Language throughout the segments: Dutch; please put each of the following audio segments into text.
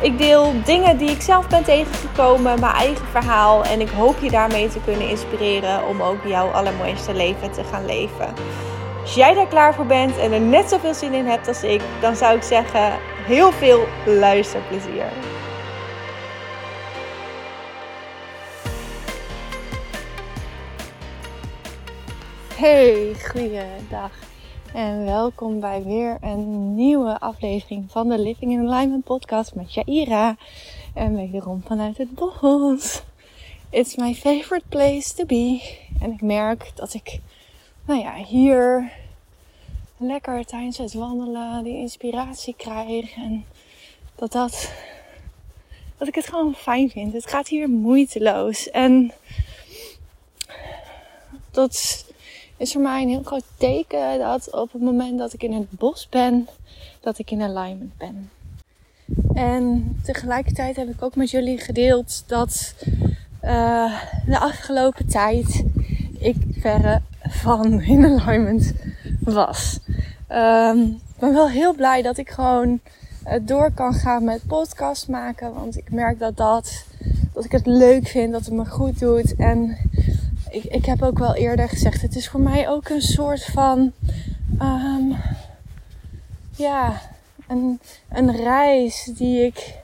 Ik deel dingen die ik zelf ben tegengekomen, mijn eigen verhaal. En ik hoop je daarmee te kunnen inspireren om ook jouw allermooiste leven te gaan leven. Als jij daar klaar voor bent en er net zoveel zin in hebt als ik, dan zou ik zeggen: heel veel luisterplezier. Hey, goeiedag. En welkom bij weer een nieuwe aflevering van de Living in Alignment podcast met Jaira. En wederom vanuit het bos. It's my favorite place to be. En ik merk dat ik, nou ja, hier lekker tijdens het wandelen die inspiratie krijg. En dat dat, dat ik het gewoon fijn vind. Het gaat hier moeiteloos. En dat is voor mij een heel groot teken dat op het moment dat ik in het bos ben, dat ik in alignment ben. En tegelijkertijd heb ik ook met jullie gedeeld dat uh, de afgelopen tijd ik verre van in alignment was. Um, ik ben wel heel blij dat ik gewoon uh, door kan gaan met podcast maken. Want ik merk dat dat, dat ik het leuk vind, dat het me goed doet. En ik, ik heb ook wel eerder gezegd, het is voor mij ook een soort van, um, ja, een, een reis die ik,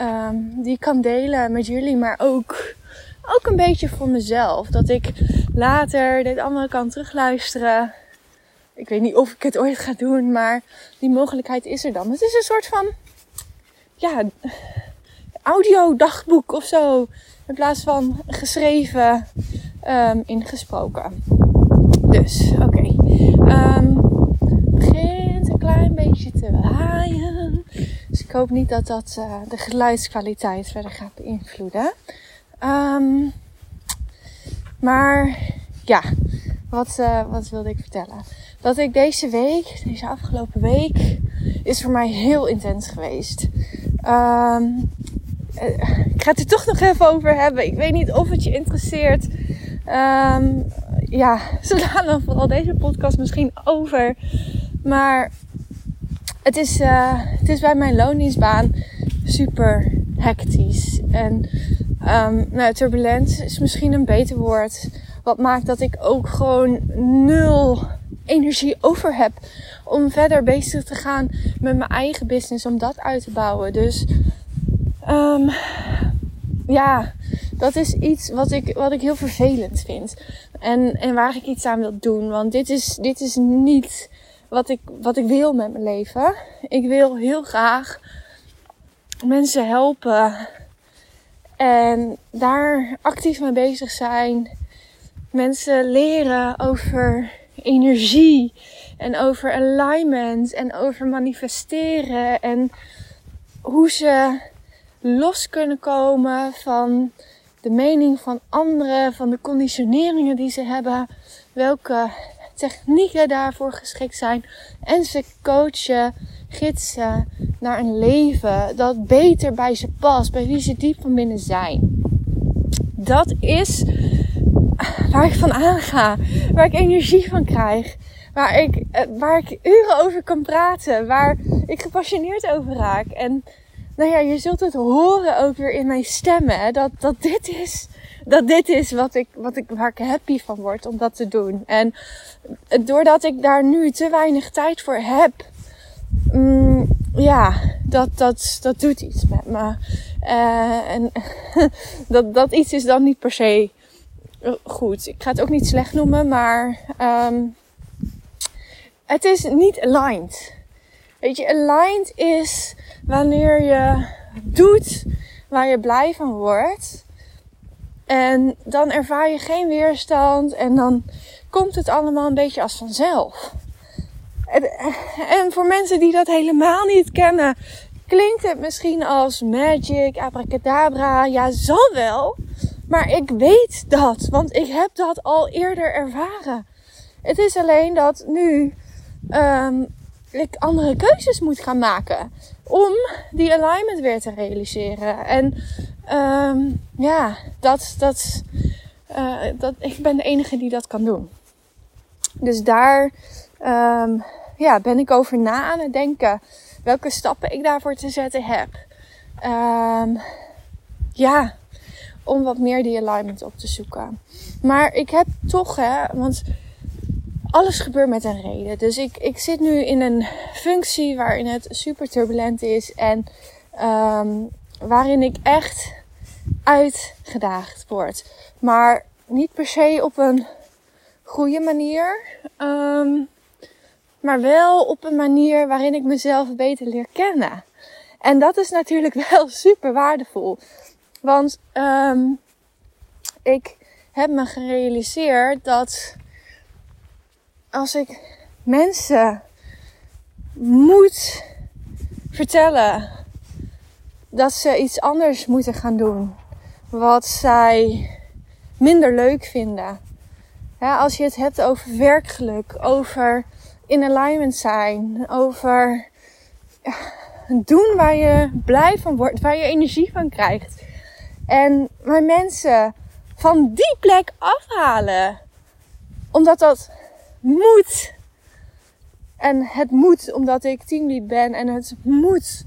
um, die kan delen met jullie, maar ook, ook een beetje voor mezelf. Dat ik later dit allemaal kan terugluisteren. Ik weet niet of ik het ooit ga doen, maar die mogelijkheid is er dan. Het is een soort van, ja, audio dagboek of zo. In plaats van geschreven um, ingesproken. Dus, oké. Okay. Um, begint een klein beetje te waaien. Dus ik hoop niet dat dat uh, de geluidskwaliteit verder gaat beïnvloeden. Um, maar ja, wat, uh, wat wilde ik vertellen? Dat ik deze week, deze afgelopen week, is voor mij heel intens geweest. Um, ik ga het er toch nog even over hebben. Ik weet niet of het je interesseert. Um, ja, ze laten dan vooral deze podcast misschien over. Maar het is, uh, het is bij mijn loondienstbaan super hectisch. En um, nou, turbulent is misschien een beter woord. Wat maakt dat ik ook gewoon nul energie over heb om verder bezig te gaan met mijn eigen business, om dat uit te bouwen. Dus um, ja, dat is iets wat ik, wat ik heel vervelend vind. En, en waar ik iets aan wil doen. Want dit is, dit is niet wat ik, wat ik wil met mijn leven. Ik wil heel graag mensen helpen. En daar actief mee bezig zijn. Mensen leren over energie. En over alignment. En over manifesteren. En hoe ze los kunnen komen van de mening van anderen, van de conditioneringen die ze hebben, welke technieken daarvoor geschikt zijn. En ze coachen, gidsen naar een leven dat beter bij ze past, bij wie ze diep van binnen zijn. Dat is waar ik van aanga, waar ik energie van krijg, waar ik, eh, waar ik uren over kan praten, waar ik gepassioneerd over raak. En nou ja, je zult het horen ook weer in mijn stemmen. Dat, dat dit is, dat dit is wat ik, wat ik, waar ik happy van word om dat te doen. En doordat ik daar nu te weinig tijd voor heb, mm, ja, dat, dat, dat doet iets met me. Uh, en dat, dat iets is dan niet per se goed. Ik ga het ook niet slecht noemen, maar um, het is niet aligned. Weet je, aligned is wanneer je doet waar je blij van wordt. En dan ervaar je geen weerstand en dan komt het allemaal een beetje als vanzelf. En, en voor mensen die dat helemaal niet kennen, klinkt het misschien als magic, abracadabra. Ja, zal wel. Maar ik weet dat, want ik heb dat al eerder ervaren. Het is alleen dat nu um, ik andere keuzes moet gaan maken om die alignment weer te realiseren. En um, ja, dat, dat, uh, dat, ik ben de enige die dat kan doen. Dus daar um, ja, ben ik over na aan het denken welke stappen ik daarvoor te zetten heb. Um, ja, om wat meer die alignment op te zoeken. Maar ik heb toch, hè, want alles gebeurt met een reden. Dus ik, ik zit nu in een functie waarin het super turbulent is en um, waarin ik echt uitgedaagd word. Maar niet per se op een goede manier. Um, maar wel op een manier waarin ik mezelf beter leer kennen. En dat is natuurlijk wel super waardevol. Want um, ik heb me gerealiseerd dat als ik mensen moet vertellen dat ze iets anders moeten gaan doen, wat zij minder leuk vinden. Ja, als je het hebt over werkgeluk, over in alignment zijn, over doen waar je blij van wordt, waar je energie van krijgt. En maar mensen van die plek afhalen, omdat dat moet. En het moet omdat ik teamlead ben en het moet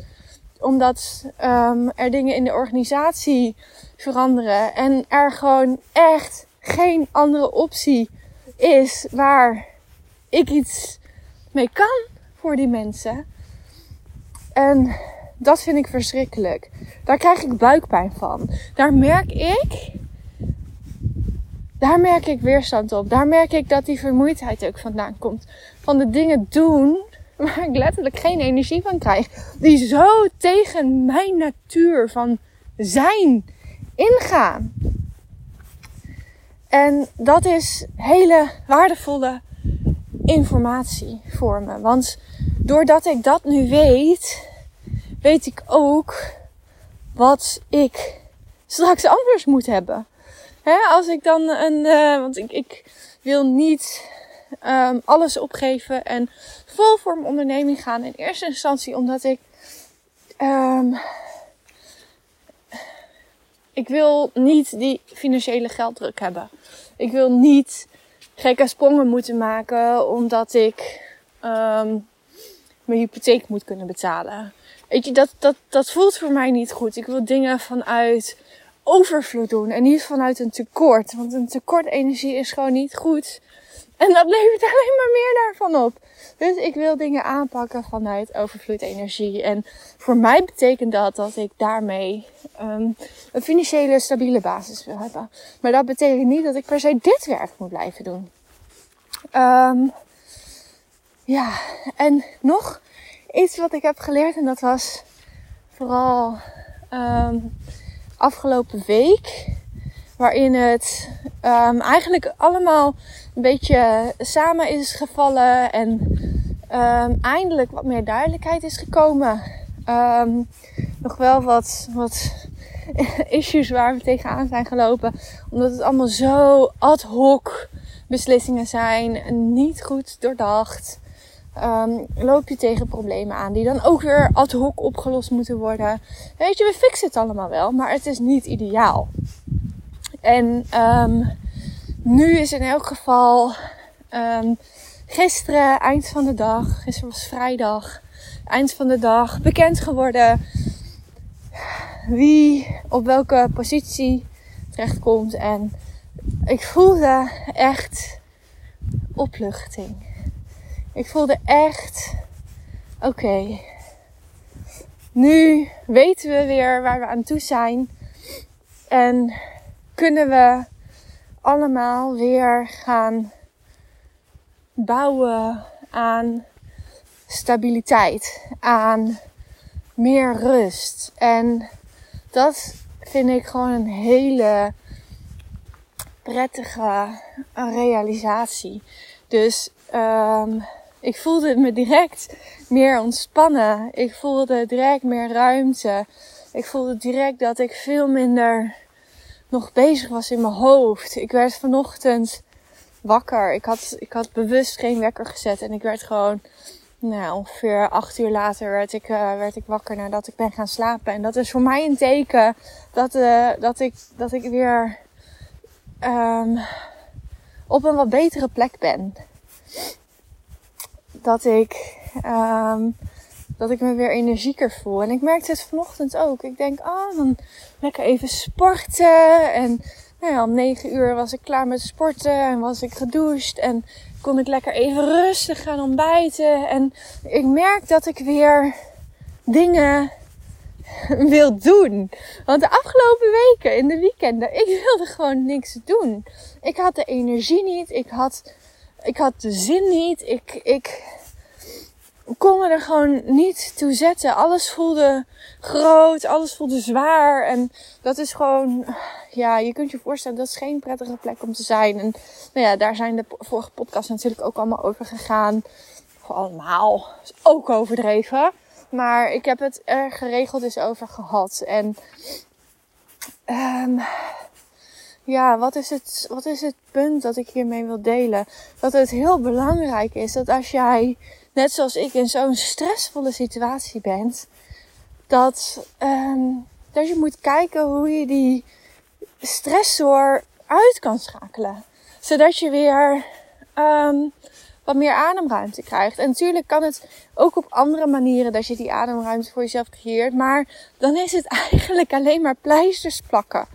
omdat um, er dingen in de organisatie veranderen en er gewoon echt geen andere optie is waar ik iets mee kan voor die mensen. En dat vind ik verschrikkelijk. Daar krijg ik buikpijn van. Daar merk ik. Daar merk ik weerstand op. Daar merk ik dat die vermoeidheid ook vandaan komt. Van de dingen doen waar ik letterlijk geen energie van krijg. Die zo tegen mijn natuur van zijn ingaan. En dat is hele waardevolle informatie voor me. Want doordat ik dat nu weet, weet ik ook wat ik straks anders moet hebben. Als ik dan een, uh, want ik, ik wil niet um, alles opgeven en vol voor mijn onderneming gaan. In eerste instantie omdat ik, um, ik wil niet die financiële gelddruk hebben. Ik wil niet gekke sprongen moeten maken omdat ik um, mijn hypotheek moet kunnen betalen. Weet je, dat, dat, dat voelt voor mij niet goed. Ik wil dingen vanuit overvloed doen en niet vanuit een tekort. Want een tekort energie is gewoon niet goed. En dat levert alleen maar meer daarvan op. Dus ik wil dingen aanpakken vanuit overvloed energie. En voor mij betekent dat dat ik daarmee um, een financiële stabiele basis wil hebben. Maar dat betekent niet dat ik per se dit werk moet blijven doen. Um, ja, en nog iets wat ik heb geleerd. En dat was vooral um, afgelopen week. Waarin het um, eigenlijk allemaal een beetje samen is gevallen. En um, eindelijk wat meer duidelijkheid is gekomen. Um, nog wel wat, wat issues waar we tegenaan zijn gelopen. Omdat het allemaal zo ad hoc beslissingen zijn. Niet goed doordacht. Um, loop je tegen problemen aan die dan ook weer ad hoc opgelost moeten worden. Weet je, we fixen het allemaal wel, maar het is niet ideaal. En um, nu is in elk geval um, gisteren, eind van de dag, gisteren was vrijdag, eind van de dag, bekend geworden wie op welke positie terechtkomt. En ik voelde echt opluchting. Ik voelde echt, oké, nu weten we weer waar we aan toe zijn. En kunnen we allemaal weer gaan bouwen aan stabiliteit, aan meer rust. En dat vind ik gewoon een hele prettige realisatie. Dus um, Ik voelde me direct meer ontspannen. Ik voelde direct meer ruimte. Ik voelde direct dat ik veel minder nog bezig was in mijn hoofd. Ik werd vanochtend wakker. Ik had, ik had bewust geen wekker gezet. En ik werd gewoon, nou, ongeveer acht uur later werd ik, uh, werd ik wakker nadat ik ben gaan slapen. En dat is voor mij een teken dat, uh, dat, ik, dat ik weer um, op een wat betere plek ben. Dat ik, um, dat ik me weer energieker voel. En ik merkte het vanochtend ook. Ik denk, oh, dan lekker even sporten. En nou ja, om negen uur was ik klaar met sporten en was ik gedoucht. En kon ik lekker even rustig gaan ontbijten. En ik merk dat ik weer dingen wil doen. Want de afgelopen weken in de weekenden, ik wilde gewoon niks doen. Ik had de energie niet. Ik had, ik had de zin niet. Ik, ik kon me er gewoon niet toe zetten. Alles voelde groot. Alles voelde zwaar. En dat is gewoon, ja, je kunt je voorstellen, dat is geen prettige plek om te zijn. En nou ja, daar zijn de vorige podcasts natuurlijk ook allemaal over gegaan. allemaal. is ook overdreven. Maar ik heb het er geregeld eens over gehad. En um, ja, wat is, het, wat is het punt dat ik hiermee wil delen? Dat het heel belangrijk is dat als jij, net zoals ik, in zo'n stressvolle situatie bent, dat, um, dat je moet kijken hoe je die stressor uit kan schakelen. Zodat je weer um, wat meer ademruimte krijgt. En natuurlijk kan het ook op andere manieren dat je die ademruimte voor jezelf creëert. Maar dan is het eigenlijk alleen maar pleisters plakken.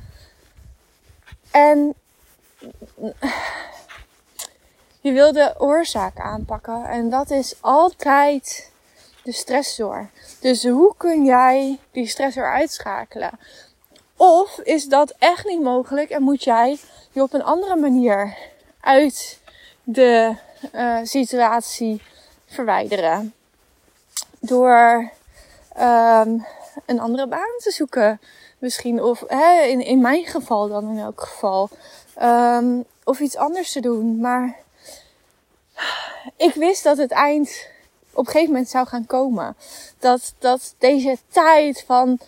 En je wil de oorzaak aanpakken. En dat is altijd de stressor. Dus hoe kun jij die stressor uitschakelen? Of is dat echt niet mogelijk en moet jij je op een andere manier uit de uh, situatie verwijderen. Door um, een andere baan te zoeken. Misschien. Of hè, in, in mijn geval dan in elk geval. Um, of iets anders te doen. Maar ik wist dat het eind op een gegeven moment zou gaan komen. Dat, dat deze tijd van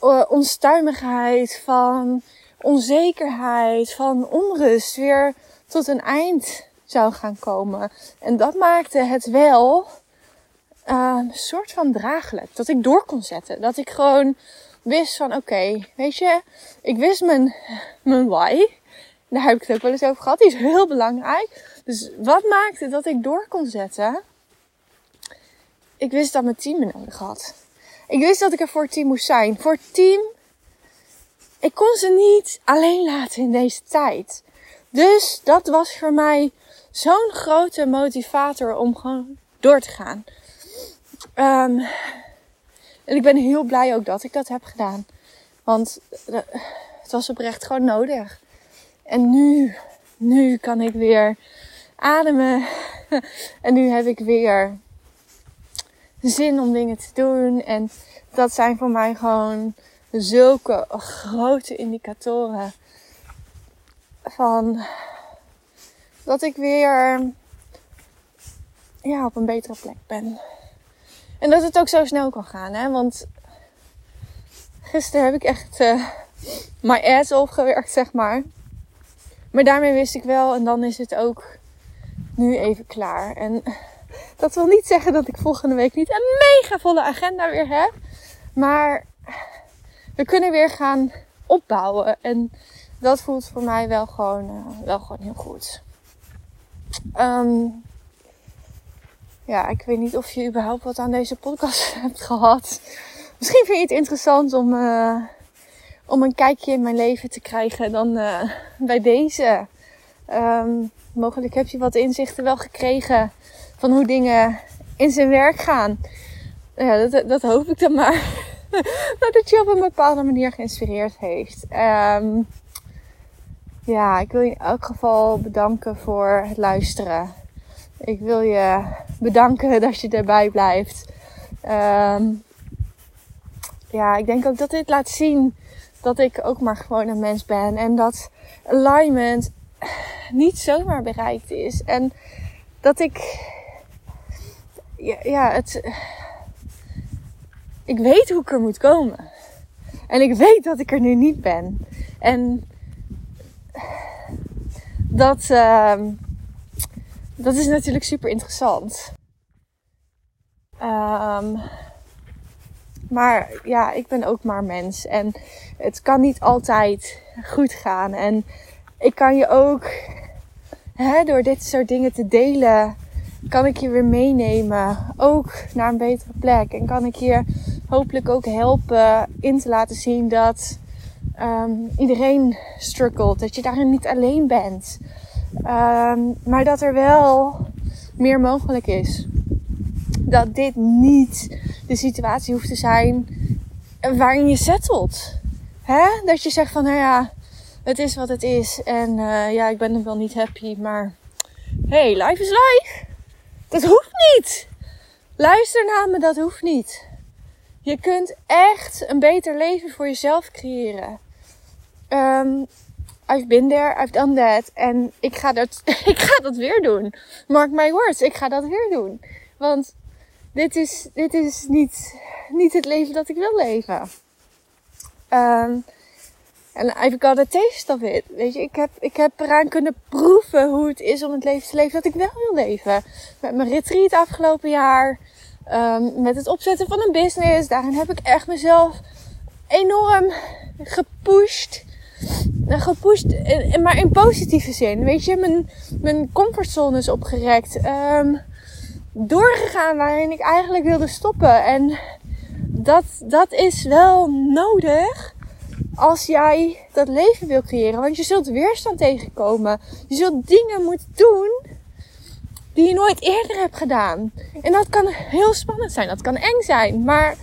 uh, onstuimigheid, van onzekerheid, van onrust weer tot een eind zou gaan komen. En dat maakte het wel een soort van draaglijk. Dat ik door kon zetten. Dat ik gewoon wist van oké, okay, weet je, ik wist mijn, mijn why. Daar heb ik het ook wel eens over gehad. Die is heel belangrijk. Dus wat maakte dat ik door kon zetten? Ik wist dat mijn team me nodig had. Ik wist dat ik er voor team moest zijn. Voor het team. Ik kon ze niet alleen laten in deze tijd. Dus dat was voor mij zo'n grote motivator om gewoon door te gaan. Um, en ik ben heel blij ook dat ik dat heb gedaan. Want eh, het was oprecht gewoon nodig. En nu, nu kan ik weer ademen. En nu heb ik weer zin om dingen te doen. En dat zijn voor mij gewoon zulke grote indicatoren van dat ik weer ja, op een betere plek ben. En dat het ook zo snel kan gaan, hè? Want gisteren heb ik echt uh, my ass opgewerkt, zeg maar. Maar daarmee wist ik wel, en dan is het ook nu even klaar. En dat wil niet zeggen dat ik volgende week niet een mega volle agenda weer heb. Maar we kunnen weer gaan opbouwen. En dat voelt voor mij wel gewoon, uh, wel gewoon heel goed. Um, ja, ik weet niet of je überhaupt wat aan deze podcast hebt gehad. Misschien vind je het interessant om, uh, om een kijkje in mijn leven te krijgen dan uh, bij deze. Um, mogelijk heb je wat inzichten wel gekregen van hoe dingen in zijn werk gaan. Ja, dat, dat hoop ik dan maar. dat het je op een bepaalde manier geïnspireerd heeft. Um, ja, ik wil je in elk geval bedanken voor het luisteren. Ik wil je bedanken dat je erbij blijft. Um, ja, ik denk ook dat dit laat zien dat ik ook maar gewoon een mens ben. En dat alignment niet zomaar bereikt is. En dat ik ja, ja, het. Ik weet hoe ik er moet komen. En ik weet dat ik er nu niet ben. En dat, uh, dat is natuurlijk super interessant. Um, maar ja, ik ben ook maar mens. En het kan niet altijd goed gaan. En ik kan je ook, hè, door dit soort dingen te delen, kan ik je weer meenemen. Ook naar een betere plek. En kan ik je hopelijk ook helpen in te laten zien dat um, iedereen struggelt. Dat je daarin niet alleen bent. Um, maar dat er wel meer mogelijk is. Dat dit niet de situatie hoeft te zijn waarin je settelt. Hè? Dat je zegt van, nou ja, het is wat het is. En uh, ja, ik ben er wel niet happy, maar hey, life is life. Dat hoeft niet. Luister naar me, dat hoeft niet. Je kunt echt een beter leven voor jezelf creëren. Um, I've been there, I've done that. En ik ga dat, ik ga dat weer doen. Mark my words, ik ga dat weer doen. Want dit is, dit is niet, niet het leven dat ik wil leven. Um, en I've got a taste of it. Weet je, ik heb, ik heb eraan kunnen proeven hoe het is om het leven te leven dat ik wel wil leven. Met mijn retreat afgelopen jaar. Um, met het opzetten van een business. Daarin heb ik echt mezelf enorm gepusht. Gepusht, in, maar in positieve zin. Weet je, mijn, mijn comfortzone is opgerekt. Um, doorgegaan waarin ik eigenlijk wilde stoppen. En dat, dat is wel nodig als jij dat leven wil creëren. Want je zult weerstand tegenkomen. Je zult dingen moeten doen die je nooit eerder hebt gedaan. En dat kan heel spannend zijn. Dat kan eng zijn. Maar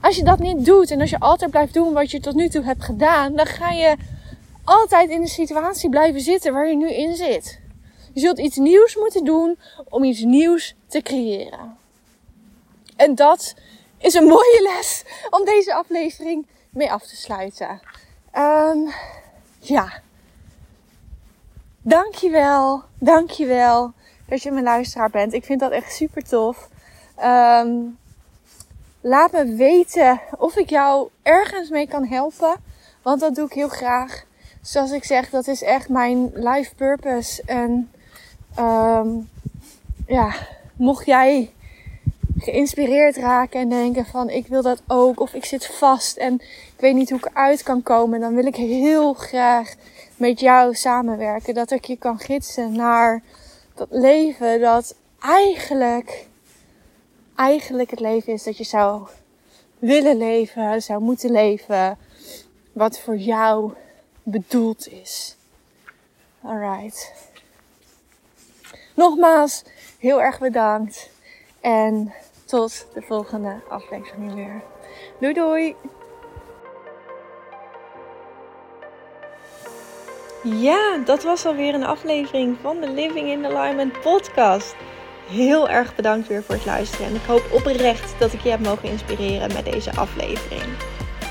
als je dat niet doet en als je altijd blijft doen wat je tot nu toe hebt gedaan, dan ga je altijd in de situatie blijven zitten waar je nu in zit. Je zult iets nieuws moeten doen om iets nieuws te creëren. En dat is een mooie les om deze aflevering mee af te sluiten. Um, ja. Dankjewel. Dankjewel dat je mijn luisteraar bent. Ik vind dat echt super tof. Um, laat me weten of ik jou ergens mee kan helpen. Want dat doe ik heel graag. Zoals ik zeg, dat is echt mijn life purpose. En um, ja, mocht jij geïnspireerd raken en denken van ik wil dat ook of ik zit vast en ik weet niet hoe ik eruit kan komen, dan wil ik heel graag met jou samenwerken. Dat ik je kan gidsen naar dat leven dat eigenlijk, eigenlijk het leven is dat je zou willen leven, zou moeten leven, wat voor jou bedoeld is. Alright. Nogmaals, heel erg bedankt. En tot de volgende aflevering weer. Doei doei! Ja, dat was alweer een aflevering van de Living in Alignment podcast. Heel erg bedankt weer voor het luisteren. En ik hoop oprecht dat ik je heb mogen inspireren met deze aflevering.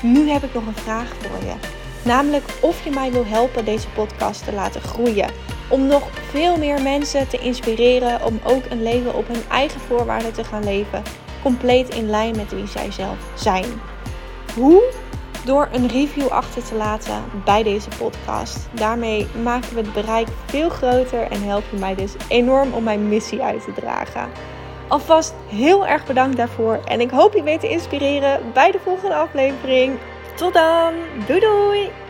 Nu heb ik nog een vraag voor je. Namelijk of je mij wil helpen deze podcast te laten groeien om nog veel meer mensen te inspireren om ook een leven op hun eigen voorwaarden te gaan leven, compleet in lijn met wie zij zelf zijn. Hoe? Door een review achter te laten bij deze podcast. Daarmee maken we het bereik veel groter en help je mij dus enorm om mijn missie uit te dragen. Alvast heel erg bedankt daarvoor en ik hoop je weer te inspireren bij de volgende aflevering. Tot dan, doei doei!